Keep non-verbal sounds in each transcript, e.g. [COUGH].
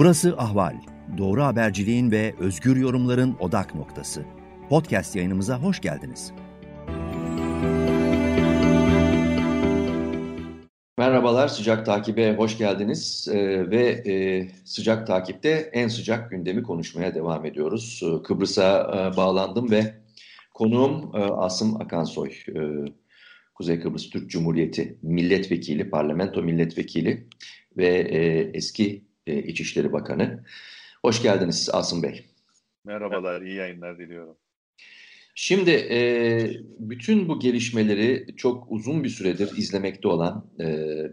Burası Ahval. Doğru haberciliğin ve özgür yorumların odak noktası. Podcast yayınımıza hoş geldiniz. Merhabalar, sıcak takibe hoş geldiniz ee, ve e, sıcak takipte en sıcak gündemi konuşmaya devam ediyoruz. Ee, Kıbrıs'a e, bağlandım ve konuğum e, Asım Akansoy, e, Kuzey Kıbrıs Türk Cumhuriyeti milletvekili, parlamento milletvekili ve e, eski e, İçişleri Bakanı. Hoş geldiniz Asım Bey. Merhabalar, iyi yayınlar diliyorum. Şimdi e, bütün bu gelişmeleri çok uzun bir süredir izlemekte olan e,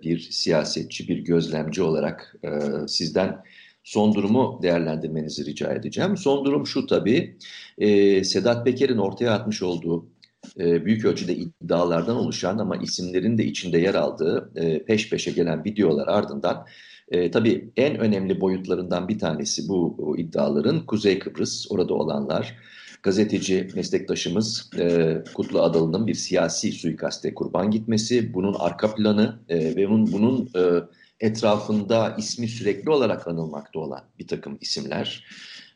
bir siyasetçi, bir gözlemci olarak e, sizden son durumu değerlendirmenizi rica edeceğim. Son durum şu tabii, e, Sedat Peker'in ortaya atmış olduğu e, büyük ölçüde iddialardan oluşan ama isimlerin de içinde yer aldığı e, peş peşe gelen videolar ardından e, tabii en önemli boyutlarından bir tanesi bu iddiaların Kuzey Kıbrıs, orada olanlar, gazeteci meslektaşımız e, Kutlu Adalı'nın bir siyasi suikaste kurban gitmesi, bunun arka planı e, ve bunun, bunun e, etrafında ismi sürekli olarak anılmakta olan bir takım isimler.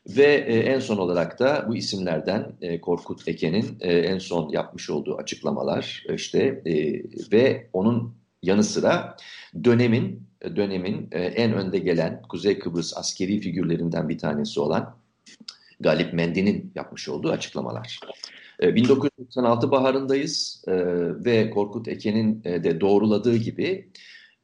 Ve e, en son olarak da bu isimlerden e, Korkut Eken'in e, en son yapmış olduğu açıklamalar işte e, ve onun yanı sıra dönemin dönemin e, en önde gelen Kuzey Kıbrıs askeri figürlerinden bir tanesi olan Galip Mendi'nin yapmış olduğu açıklamalar. 1996 e, baharındayız e, ve Korkut Eken'in de doğruladığı gibi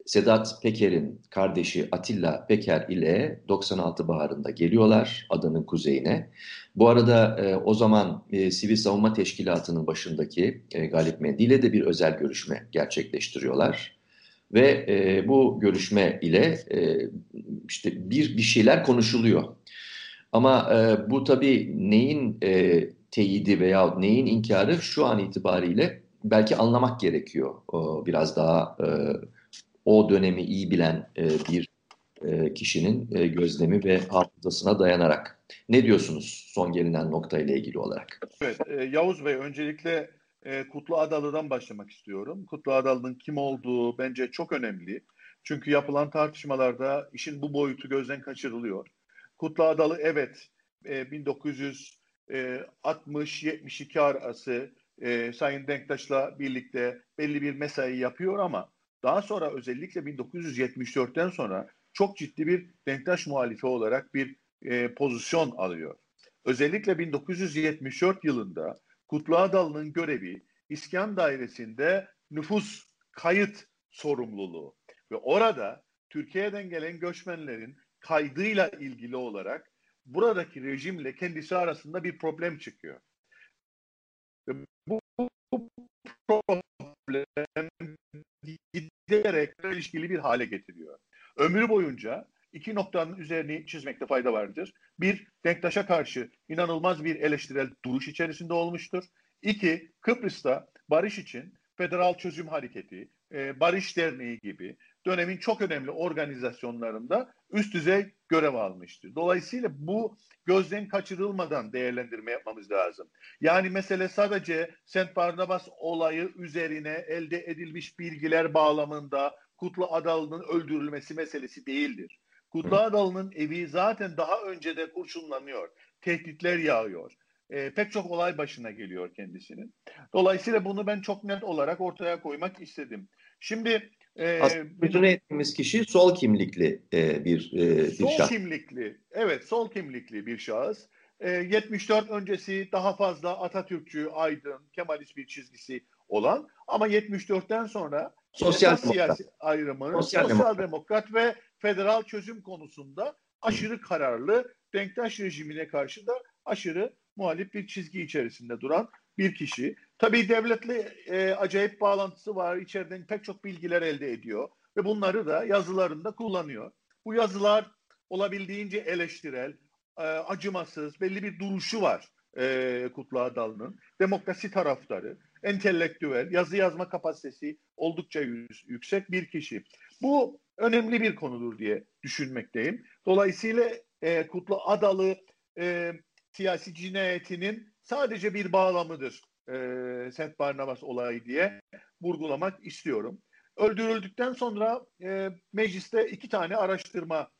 Sedat Peker'in kardeşi Atilla Peker ile 96 baharında geliyorlar adanın kuzeyine. Bu arada o zaman Sivil Savunma Teşkilatı'nın başındaki Galip Mendi ile de bir özel görüşme gerçekleştiriyorlar. Ve e, bu görüşme ile e, işte bir bir şeyler konuşuluyor. Ama e, bu tabii neyin e, teyidi veya neyin inkarı şu an itibariyle belki anlamak gerekiyor. O, biraz daha e, o dönemi iyi bilen e, bir e, kişinin e, gözlemi ve hafızasına dayanarak. Ne diyorsunuz son gelinen nokta ile ilgili olarak? Evet, e, Yavuz Bey öncelikle e, Kutlu Adalı'dan başlamak istiyorum. Kutlu Adalı'nın kim olduğu bence çok önemli. Çünkü yapılan tartışmalarda işin bu boyutu gözden kaçırılıyor. Kutlu Adalı evet e, 1960-72 arası e, Sayın Denktaş'la birlikte belli bir mesai yapıyor ama daha sonra özellikle 1974'ten sonra çok ciddi bir Denktaş muhalifi olarak bir e, pozisyon alıyor. Özellikle 1974 yılında Kutlu Adalı'nın görevi İskan Dairesi'nde nüfus kayıt sorumluluğu ve orada Türkiye'den gelen göçmenlerin kaydıyla ilgili olarak buradaki rejimle kendisi arasında bir problem çıkıyor. Ve bu, problem giderek ilişkili bir hale getiriyor. Ömrü boyunca iki noktanın üzerini çizmekte fayda vardır. Bir, Denktaş'a karşı inanılmaz bir eleştirel duruş içerisinde olmuştur. İki, Kıbrıs'ta barış için Federal Çözüm Hareketi, e, Barış Derneği gibi dönemin çok önemli organizasyonlarında üst düzey görev almıştır. Dolayısıyla bu gözden kaçırılmadan değerlendirme yapmamız lazım. Yani mesele sadece St. Barnabas olayı üzerine elde edilmiş bilgiler bağlamında Kutlu Adalı'nın öldürülmesi meselesi değildir. Kutlu Adalı'nın evi zaten daha önce de kurşunlanıyor. Tehditler yağıyor e, pek çok olay başına geliyor kendisinin. Dolayısıyla bunu ben çok net olarak ortaya koymak istedim. Şimdi e, bütün ettiğimiz kişi sol kimlikli e, bir, e, bir sol şahıs. kimlikli, evet sol kimlikli bir şahıs. E, 74 öncesi daha fazla Atatürkçü, aydın, Kemalist bir çizgisi olan ama 74'ten sonra sosyal siyasi ayrımını sosyal, sosyal demokrat. demokrat ve federal çözüm konusunda aşırı kararlı Denktaş rejimine karşı da aşırı muhalif bir çizgi içerisinde duran bir kişi. Tabii devletle e, acayip bağlantısı var. İçeriden pek çok bilgiler elde ediyor ve bunları da yazılarında kullanıyor. Bu yazılar olabildiğince eleştirel, e, acımasız, belli bir duruşu var e, Kutlu Adalı'nın. Demokrasi taraftarı, entelektüel, yazı yazma kapasitesi oldukça yüksek bir kişi. Bu önemli bir konudur diye düşünmekteyim. Dolayısıyla e, Kutlu Adalı e, siyasi cinayetinin sadece bir bağlamıdır e, St. Barnabas olayı diye vurgulamak istiyorum. Öldürüldükten sonra e, mecliste iki tane araştırma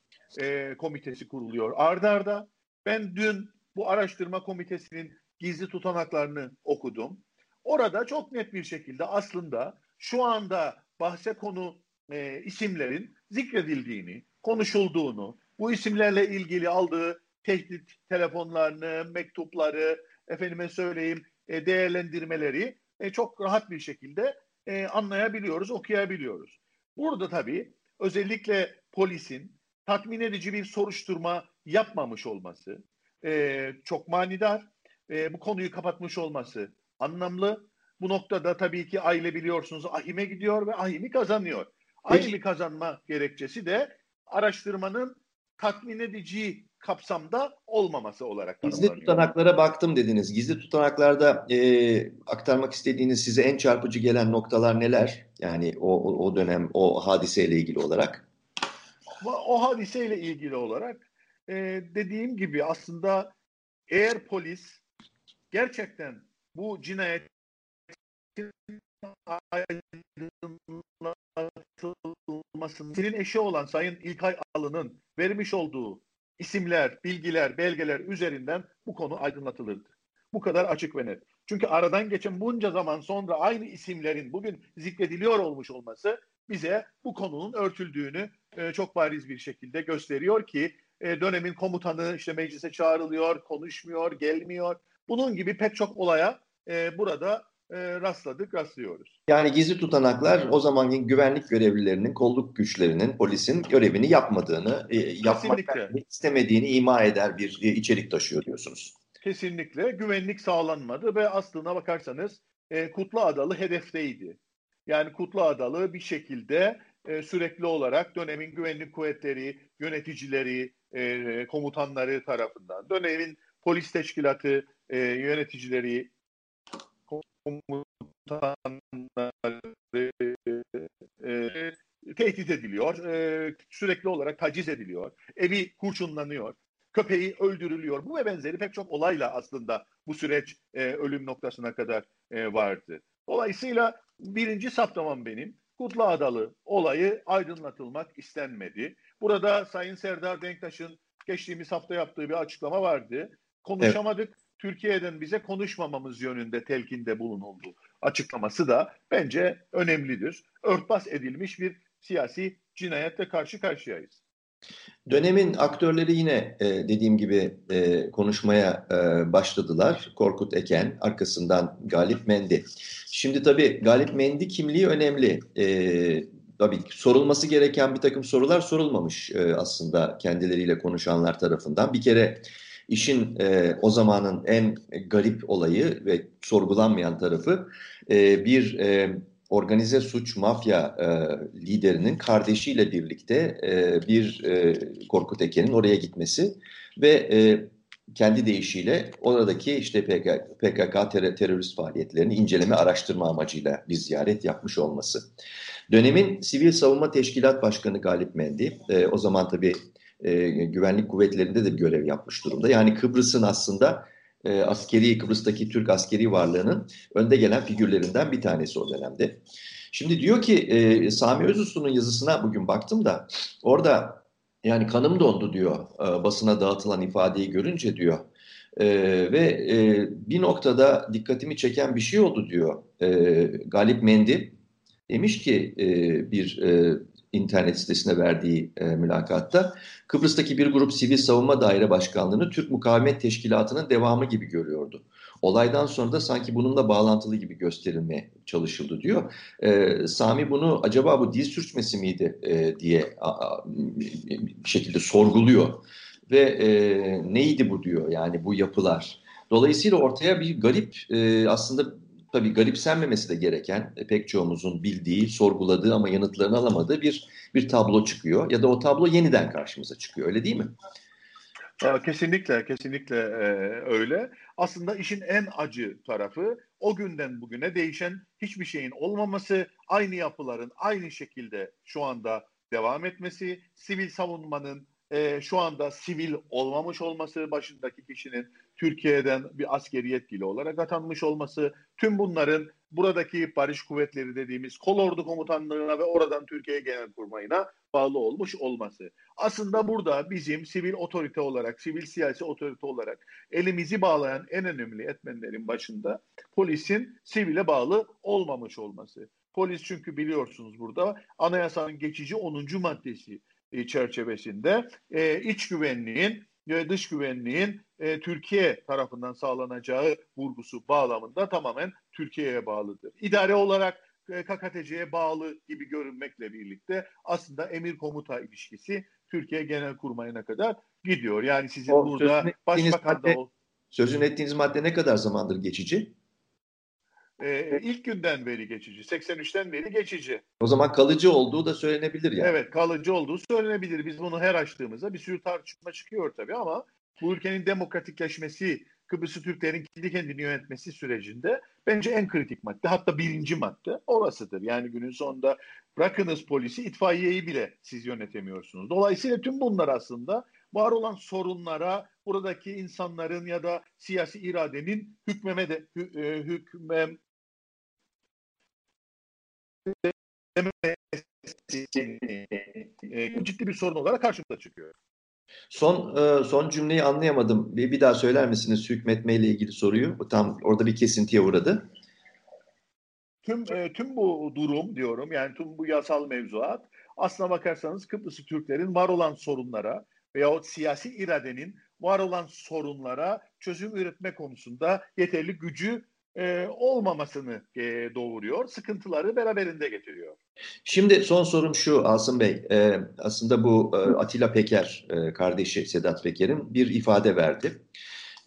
e, komitesi kuruluyor ardarda. Arda. Ben dün bu araştırma komitesinin gizli tutanaklarını okudum. Orada çok net bir şekilde aslında şu anda bahse konu e, isimlerin zikredildiğini, konuşulduğunu, bu isimlerle ilgili aldığı tehdit telefonlarını, mektupları, efendime söyleyeyim e, değerlendirmeleri e, çok rahat bir şekilde e, anlayabiliyoruz, okuyabiliyoruz. Burada tabii özellikle polisin tatmin edici bir soruşturma yapmamış olması e, çok manidar. E, bu konuyu kapatmış olması anlamlı. Bu noktada tabii ki aile biliyorsunuz ahime gidiyor ve ahimi kazanıyor. Ahimi kazanma gerekçesi de araştırmanın tatmin edici kapsamda olmaması olarak Gizli tutanaklara baktım dediniz. Gizli tutanaklarda e, aktarmak istediğiniz size en çarpıcı gelen noktalar neler? Yani o, o, o dönem o hadiseyle ilgili olarak. O hadiseyle ilgili olarak e, dediğim gibi aslında eğer polis gerçekten bu cinayetin aydınlatılmasının senin eşi olan Sayın İlkay Alı'nın vermiş olduğu isimler, bilgiler, belgeler üzerinden bu konu aydınlatılırdı. Bu kadar açık ve net. Çünkü aradan geçen bunca zaman sonra aynı isimlerin bugün zikrediliyor olmuş olması bize bu konunun örtüldüğünü e, çok bariz bir şekilde gösteriyor ki e, dönemin komutanı işte meclise çağrılıyor, konuşmuyor, gelmiyor. Bunun gibi pek çok olaya e, burada e, rastladık, rastlıyoruz. Yani gizli tutanaklar o zamanki güvenlik görevlilerinin, kolluk güçlerinin, polisin görevini yapmadığını, e, yapmak istemediğini ima eder bir e, içerik taşıyor diyorsunuz. Kesinlikle. Güvenlik sağlanmadı ve aslına bakarsanız e, Kutlu Adalı hedefteydi. Yani Kutlu Adalı bir şekilde e, sürekli olarak dönemin güvenlik kuvvetleri, yöneticileri, e, komutanları tarafından, dönemin polis teşkilatı e, yöneticileri, komutanları e, tehdit ediliyor, e, sürekli olarak taciz ediliyor, evi kurşunlanıyor, köpeği öldürülüyor. Bu ve benzeri pek çok olayla aslında bu süreç e, ölüm noktasına kadar e, vardı. Dolayısıyla birinci saptamam benim. Kutlu Adalı olayı aydınlatılmak istenmedi. Burada Sayın Serdar Denktaş'ın geçtiğimiz hafta yaptığı bir açıklama vardı. Konuşamadık. Evet. Türkiye'den bize konuşmamamız yönünde telkinde bulunuldu. Açıklaması da bence önemlidir. Örtbas edilmiş bir siyasi cinayetle karşı karşıyayız. Dönemin aktörleri yine e, dediğim gibi e, konuşmaya e, başladılar. Korkut Eken, arkasından Galip Mendi. Şimdi tabii Galip Mendi kimliği önemli. E, tabii sorulması gereken bir takım sorular sorulmamış e, aslında kendileriyle konuşanlar tarafından. Bir kere işin e, o zamanın en garip olayı ve sorgulanmayan tarafı e, bir... E, organize suç mafya e, liderinin kardeşiyle birlikte e, bir e, Korkut Eken'in oraya gitmesi ve e, kendi deyişiyle oradaki işte PKK, PKK ter terörist faaliyetlerini inceleme araştırma amacıyla bir ziyaret yapmış olması. Dönemin Sivil Savunma Teşkilat Başkanı Galip Mendi, e, o zaman tabii e, güvenlik kuvvetlerinde de bir görev yapmış durumda. Yani Kıbrıs'ın aslında e, askeri Kıbrıs'taki Türk askeri varlığının önde gelen figürlerinden bir tanesi o dönemde. Şimdi diyor ki e, Sami Özuslu'nun yazısına bugün baktım da orada yani kanım dondu diyor e, basına dağıtılan ifadeyi görünce diyor. E, ve e, bir noktada dikkatimi çeken bir şey oldu diyor. E, Galip Mendi demiş ki e, bir e, internet sitesine verdiği e, mülakatta Kıbrıs'taki bir grup sivil savunma daire başkanlığını Türk Mukavemet Teşkilatı'nın devamı gibi görüyordu. Olaydan sonra da sanki bununla bağlantılı gibi gösterilmeye çalışıldı diyor. E, Sami bunu acaba bu dil sürçmesi miydi e, diye a, a, bir şekilde sorguluyor. Ve e, neydi bu diyor yani bu yapılar. Dolayısıyla ortaya bir garip e, aslında tabii garipsenmemesi de gereken e, pek çoğumuzun bildiği, sorguladığı ama yanıtlarını alamadığı bir bir tablo çıkıyor ya da o tablo yeniden karşımıza çıkıyor öyle değil mi? Kesinlikle, kesinlikle e, öyle. Aslında işin en acı tarafı o günden bugüne değişen hiçbir şeyin olmaması, aynı yapıların aynı şekilde şu anda devam etmesi, sivil savunmanın e, şu anda sivil olmamış olması, başındaki kişinin Türkiye'den bir askeri yetkili olarak atanmış olması, tüm bunların buradaki barış kuvvetleri dediğimiz kolordu komutanlığına ve oradan Türkiye Genelkurmayı'na bağlı olmuş olması. Aslında burada bizim sivil otorite olarak, sivil siyasi otorite olarak elimizi bağlayan en önemli etmenlerin başında polisin sivile bağlı olmamış olması. Polis çünkü biliyorsunuz burada anayasanın geçici 10. maddesi çerçevesinde e, iç güvenliğin ve dış güvenliğin e, Türkiye tarafından sağlanacağı vurgusu bağlamında tamamen Türkiye'ye bağlıdır. İdare olarak e, KKTC'ye bağlı gibi görünmekle birlikte aslında emir komuta ilişkisi Türkiye Genel Kurmayına kadar gidiyor. Yani sizin o, burada başbakan da. Sözün ettiğiniz madde ne kadar zamandır geçici? Ee, ilk günden beri geçici. 83'ten beri geçici. O zaman kalıcı olduğu da söylenebilir yani. Evet kalıcı olduğu söylenebilir. Biz bunu her açtığımızda bir sürü tartışma çıkıyor tabii ama bu ülkenin demokratikleşmesi, Kıbrıs'ı Türklerin kendi kendini yönetmesi sürecinde bence en kritik madde hatta birinci madde orasıdır. Yani günün sonunda bırakınız polisi itfaiyeyi bile siz yönetemiyorsunuz. Dolayısıyla tüm bunlar aslında var olan sorunlara buradaki insanların ya da siyasi iradenin hükmeme de e, hükmem ciddi bir sorun olarak karşımıza çıkıyor. Son e, son cümleyi anlayamadım. Bir, bir daha söyler misiniz hükmetme ile ilgili soruyu? Tam orada bir kesintiye uğradı. Tüm e, tüm bu durum diyorum yani tüm bu yasal mevzuat aslına bakarsanız Kıbrıslı Türklerin var olan sorunlara veyahut siyasi iradenin var olan sorunlara çözüm üretme konusunda yeterli gücü e, olmamasını e, doğuruyor. Sıkıntıları beraberinde getiriyor. Şimdi son sorum şu Asım Bey. E, aslında bu e, Atilla Peker e, kardeşi Sedat Peker'in bir ifade verdi.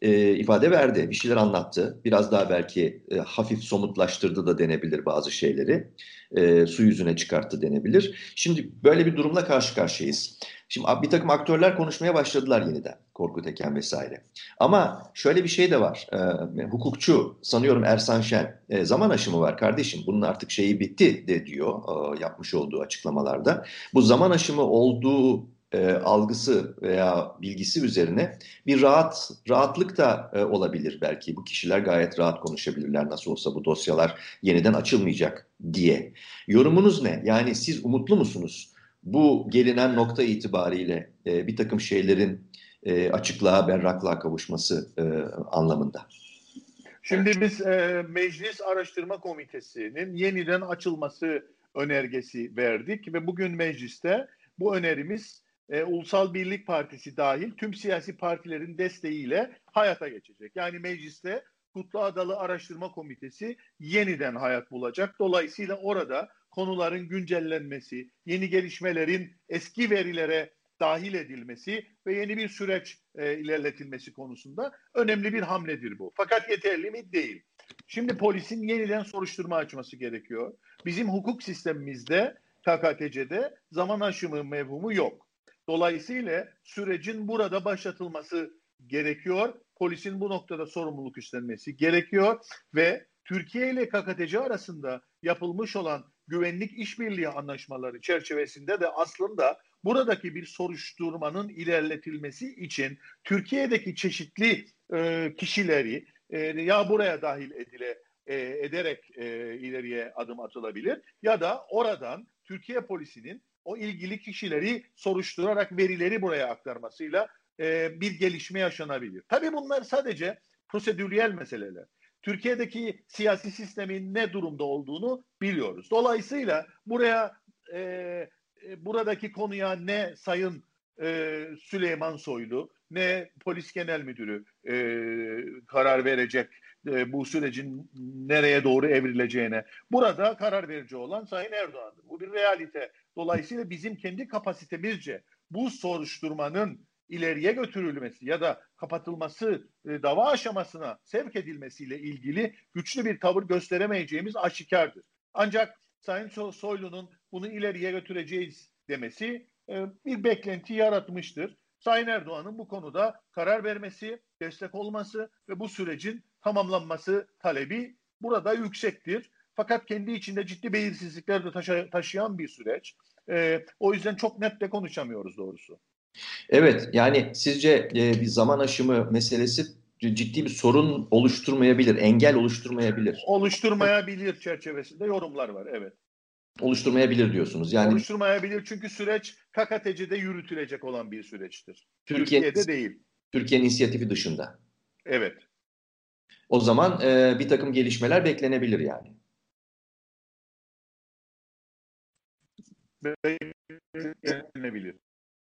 E, ifade verdi, bir şeyler anlattı. Biraz daha belki e, hafif somutlaştırdı da denebilir bazı şeyleri. E, su yüzüne çıkarttı denebilir. Şimdi böyle bir durumla karşı karşıyayız. Şimdi bir takım aktörler konuşmaya başladılar yeniden. Korkut Eken vesaire. Ama şöyle bir şey de var. E, hukukçu sanıyorum Ersan Şen e, zaman aşımı var kardeşim. Bunun artık şeyi bitti de diyor e, yapmış olduğu açıklamalarda. Bu zaman aşımı olduğu e, algısı veya bilgisi üzerine bir rahat rahatlık da e, olabilir belki. Bu kişiler gayet rahat konuşabilirler nasıl olsa bu dosyalar yeniden açılmayacak diye. Yorumunuz ne? Yani siz umutlu musunuz? Bu gelinen nokta itibariyle e, bir takım şeylerin e, açıklığa, berraklığa kavuşması e, anlamında. Şimdi biz e, Meclis Araştırma Komitesi'nin yeniden açılması önergesi verdik ve bugün mecliste bu önerimiz e, Ulusal Birlik Partisi dahil tüm siyasi partilerin desteğiyle hayata geçecek. Yani mecliste Kutlu Adalı Araştırma Komitesi yeniden hayat bulacak. Dolayısıyla orada konuların güncellenmesi, yeni gelişmelerin eski verilere dahil edilmesi ve yeni bir süreç e, ilerletilmesi konusunda önemli bir hamledir bu. Fakat yeterli mi? Değil. Şimdi polisin yeniden soruşturma açması gerekiyor. Bizim hukuk sistemimizde KKTC'de zaman aşımı mevhumu yok. Dolayısıyla sürecin burada başlatılması gerekiyor. Polisin bu noktada sorumluluk üstlenmesi gerekiyor ve Türkiye ile KKTC arasında yapılmış olan güvenlik işbirliği anlaşmaları çerçevesinde de aslında buradaki bir soruşturmanın ilerletilmesi için Türkiye'deki çeşitli e, kişileri e, ya buraya dahil edile e, ederek e, ileriye adım atılabilir ya da oradan Türkiye polisinin o ilgili kişileri soruşturarak verileri buraya aktarmasıyla e, bir gelişme yaşanabilir. Tabii bunlar sadece prosedüriyel meseleler. Türkiye'deki siyasi sistemin ne durumda olduğunu biliyoruz. Dolayısıyla buraya e, e, buradaki konuya ne Sayın e, Süleyman Soylu ne Polis Genel Müdürü e, karar verecek e, bu sürecin nereye doğru evrileceğine. Burada karar verici olan Sayın Erdoğan'dır. Bu bir realite. Dolayısıyla bizim kendi kapasitemizce bu soruşturmanın ileriye götürülmesi ya da kapatılması e, dava aşamasına sevk edilmesiyle ilgili güçlü bir tavır gösteremeyeceğimiz aşikardır. Ancak Sayın Soylu'nun bunu ileriye götüreceğiz demesi e, bir beklenti yaratmıştır. Sayın Erdoğan'ın bu konuda karar vermesi, destek olması ve bu sürecin tamamlanması talebi burada yüksektir. Fakat kendi içinde ciddi belirsizlikler de taşı taşıyan bir süreç. E, o yüzden çok net de konuşamıyoruz doğrusu. Evet, yani sizce e, bir zaman aşımı meselesi ciddi bir sorun oluşturmayabilir, engel oluşturmayabilir. Oluşturmayabilir çerçevesinde yorumlar var, evet. Oluşturmayabilir diyorsunuz. Yani oluşturmayabilir çünkü süreç KKTC'de yürütülecek olan bir süreçtir. Türkiye, Türkiye'de değil. Türkiye'nin inisiyatifi dışında. Evet. O zaman e, bir takım gelişmeler beklenebilir yani. Beklenebilir.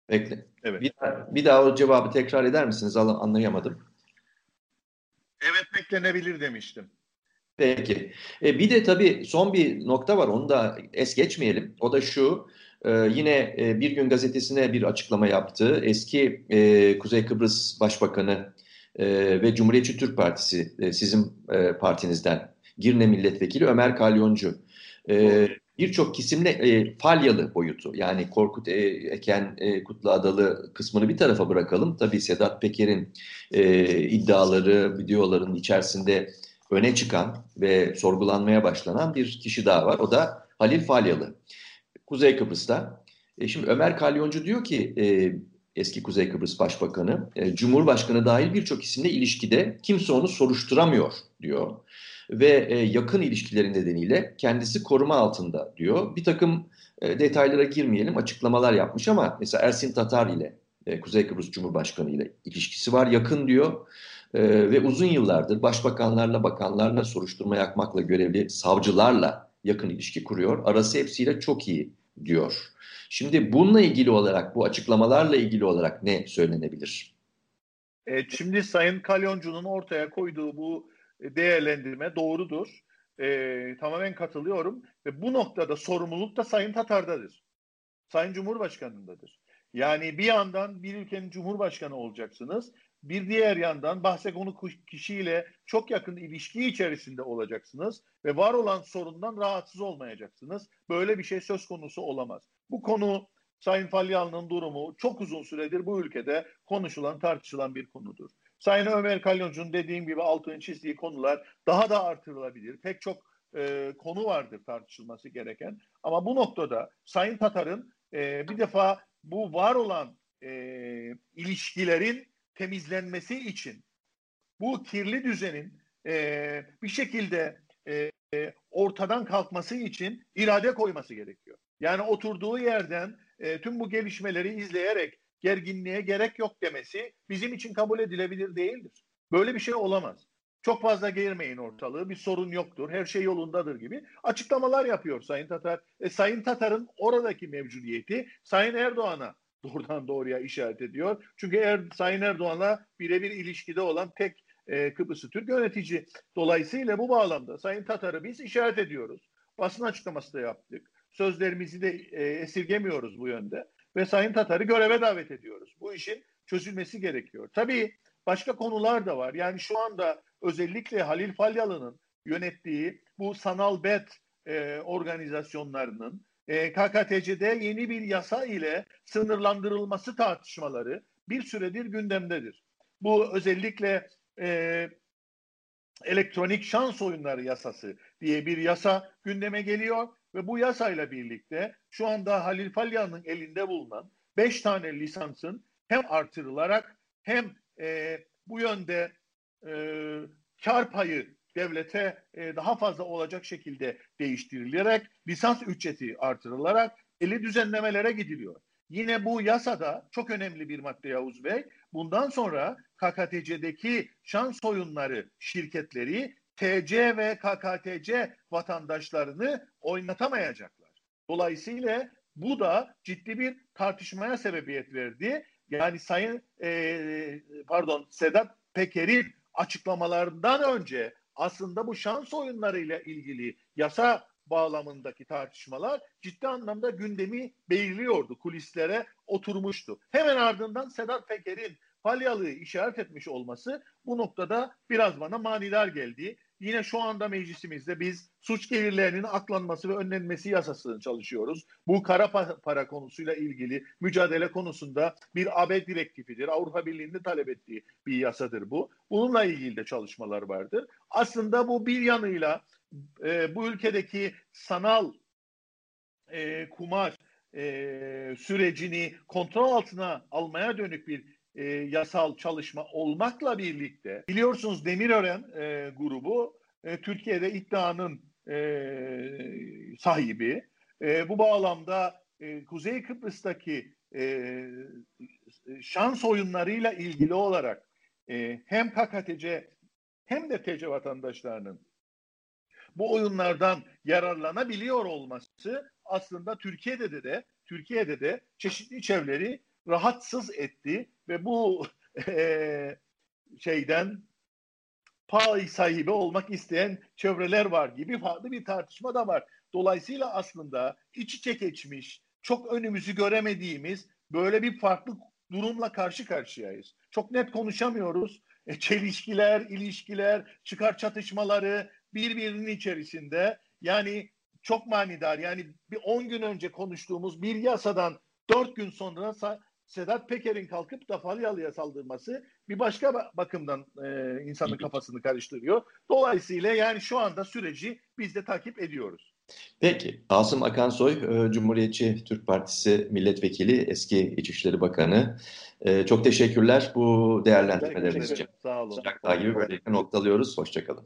Bekle. Evet. Bir, daha, bir daha o cevabı tekrar eder misiniz? Anlayamadım. Evet beklenebilir demiştim. Peki. E, bir de tabii son bir nokta var. Onu da es geçmeyelim. O da şu. E, yine e, Bir Gün Gazetesi'ne bir açıklama yaptı. Eski e, Kuzey Kıbrıs Başbakanı e, ve Cumhuriyetçi Türk Partisi e, sizin e, partinizden Girne Milletvekili Ömer Kalyoncu. E, birçok kesimle e, falyalı boyutu yani Korkut e, Eken e, Kutlu Adalı kısmını bir tarafa bırakalım. Tabii Sedat Peker'in e, iddiaları, videoların içerisinde öne çıkan ve sorgulanmaya başlanan bir kişi daha var. O da Halil Falyalı. Kuzey Kıbrıs'ta. E, şimdi Ömer Kalyoncu diyor ki e, eski Kuzey Kıbrıs Başbakanı, e, Cumhurbaşkanı dahil birçok isimle ilişkide kimse onu soruşturamıyor diyor ve e, yakın ilişkileri nedeniyle kendisi koruma altında diyor. Bir takım e, detaylara girmeyelim açıklamalar yapmış ama mesela Ersin Tatar ile e, Kuzey Kıbrıs Cumhurbaşkanı ile ilişkisi var yakın diyor. ve uzun yıllardır başbakanlarla, bakanlarla, soruşturma yakmakla görevli savcılarla yakın ilişki kuruyor. Arası hepsiyle çok iyi diyor. Şimdi bununla ilgili olarak, bu açıklamalarla ilgili olarak ne söylenebilir? Evet, şimdi Sayın Kalyoncu'nun ortaya koyduğu bu değerlendirme doğrudur. E, tamamen katılıyorum. Ve bu noktada sorumluluk da Sayın Tatar'dadır. Sayın Cumhurbaşkanı'ndadır. Yani bir yandan bir ülkenin Cumhurbaşkanı olacaksınız. Bir diğer yandan bahse konu kişiyle çok yakın ilişki içerisinde olacaksınız ve var olan sorundan rahatsız olmayacaksınız. Böyle bir şey söz konusu olamaz. Bu konu Sayın Falyalı'nın durumu çok uzun süredir bu ülkede konuşulan, tartışılan bir konudur. Sayın Ömer Kalyoncu'nun dediğim gibi altını çizdiği konular daha da artırılabilir. Pek çok e, konu vardır tartışılması gereken. Ama bu noktada Sayın Tatar'ın e, bir defa bu var olan e, ilişkilerin temizlenmesi için bu kirli düzenin e, bir şekilde e, ortadan kalkması için irade koyması gerekiyor. Yani oturduğu yerden e, tüm bu gelişmeleri izleyerek gerginliğe gerek yok demesi bizim için kabul edilebilir değildir. Böyle bir şey olamaz. Çok fazla girmeyin ortalığı, bir sorun yoktur, her şey yolundadır gibi açıklamalar yapıyor Sayın Tatar. E, Sayın Tatar'ın oradaki mevcudiyeti Sayın Erdoğan'a [LAUGHS] doğrudan doğruya işaret ediyor. Çünkü er, Sayın Erdoğan'la birebir ilişkide olan tek e, Kıbrıs'ı Türk yönetici. Dolayısıyla bu bağlamda Sayın Tatar'ı biz işaret ediyoruz. Basın açıklaması da yaptık. Sözlerimizi de e, esirgemiyoruz bu yönde ve Sayın Tatar'ı göreve davet ediyoruz. Bu işin çözülmesi gerekiyor. Tabii başka konular da var. Yani şu anda özellikle Halil Falyalı'nın yönettiği bu sanal bet e, organizasyonlarının e, KKTC'de yeni bir yasa ile sınırlandırılması tartışmaları bir süredir gündemdedir. Bu özellikle e, elektronik şans oyunları yasası diye bir yasa gündeme geliyor ve bu yasayla birlikte şu anda Halil Falyan'ın elinde bulunan 5 tane lisansın hem artırılarak hem e, bu yönde e, kar payı devlete e, daha fazla olacak şekilde değiştirilerek lisans ücreti artırılarak eli düzenlemelere gidiliyor. Yine bu yasada çok önemli bir madde Yavuz Bey. Bundan sonra KKTC'deki şans oyunları şirketleri TC ve KKTC vatandaşlarını oynatamayacaklar. Dolayısıyla bu da ciddi bir tartışmaya sebebiyet verdi. Yani Sayın e, pardon Sedat Peker'in açıklamalarından önce aslında bu şans oyunlarıyla ilgili yasa bağlamındaki tartışmalar ciddi anlamda gündemi belirliyordu. Kulislere oturmuştu. Hemen ardından Sedat Peker'in Falyalı'yı işaret etmiş olması bu noktada biraz bana manidar geldi. Yine şu anda meclisimizde biz suç gelirlerinin aklanması ve önlenmesi yasasını çalışıyoruz. Bu kara para konusuyla ilgili mücadele konusunda bir AB direktifidir. Avrupa Birliği'nin talep ettiği bir yasadır bu. Bununla ilgili de çalışmalar vardır. Aslında bu bir yanıyla e, bu ülkedeki sanal e, kumar e, sürecini kontrol altına almaya dönük bir e, yasal çalışma olmakla birlikte biliyorsunuz Demirören e, grubu e, Türkiye'de iddianın e, sahibi. E, bu bağlamda e, Kuzey Kıbrıs'taki e, şans oyunlarıyla ilgili olarak e, hem KKTC hem de TC vatandaşlarının bu oyunlardan yararlanabiliyor olması aslında Türkiye'de de, de Türkiye'de de çeşitli çevreleri rahatsız etti ve bu [LAUGHS] e, şeyden pay sahibi olmak isteyen çevreler var gibi farklı bir tartışma da var. Dolayısıyla aslında iç içe geçmiş, çok önümüzü göremediğimiz böyle bir farklı durumla karşı karşıyayız. Çok net konuşamıyoruz. E, çelişkiler, ilişkiler, çıkar çatışmaları birbirinin içerisinde. Yani çok manidar. Yani bir 10 gün önce konuştuğumuz bir yasadan 4 gün sonra Sedat Peker'in kalkıp da Falyalı'ya saldırması bir başka bakımdan e, insanın kafasını karıştırıyor. Dolayısıyla yani şu anda süreci biz de takip ediyoruz. Peki, Asım Akansoy, e, Cumhuriyetçi Türk Partisi Milletvekili, eski İçişleri Bakanı. E, çok teşekkürler bu değerlendirmeleriniz için. Sağ olun. Sıcak takibi böylelikle noktalıyoruz. Hoşçakalın.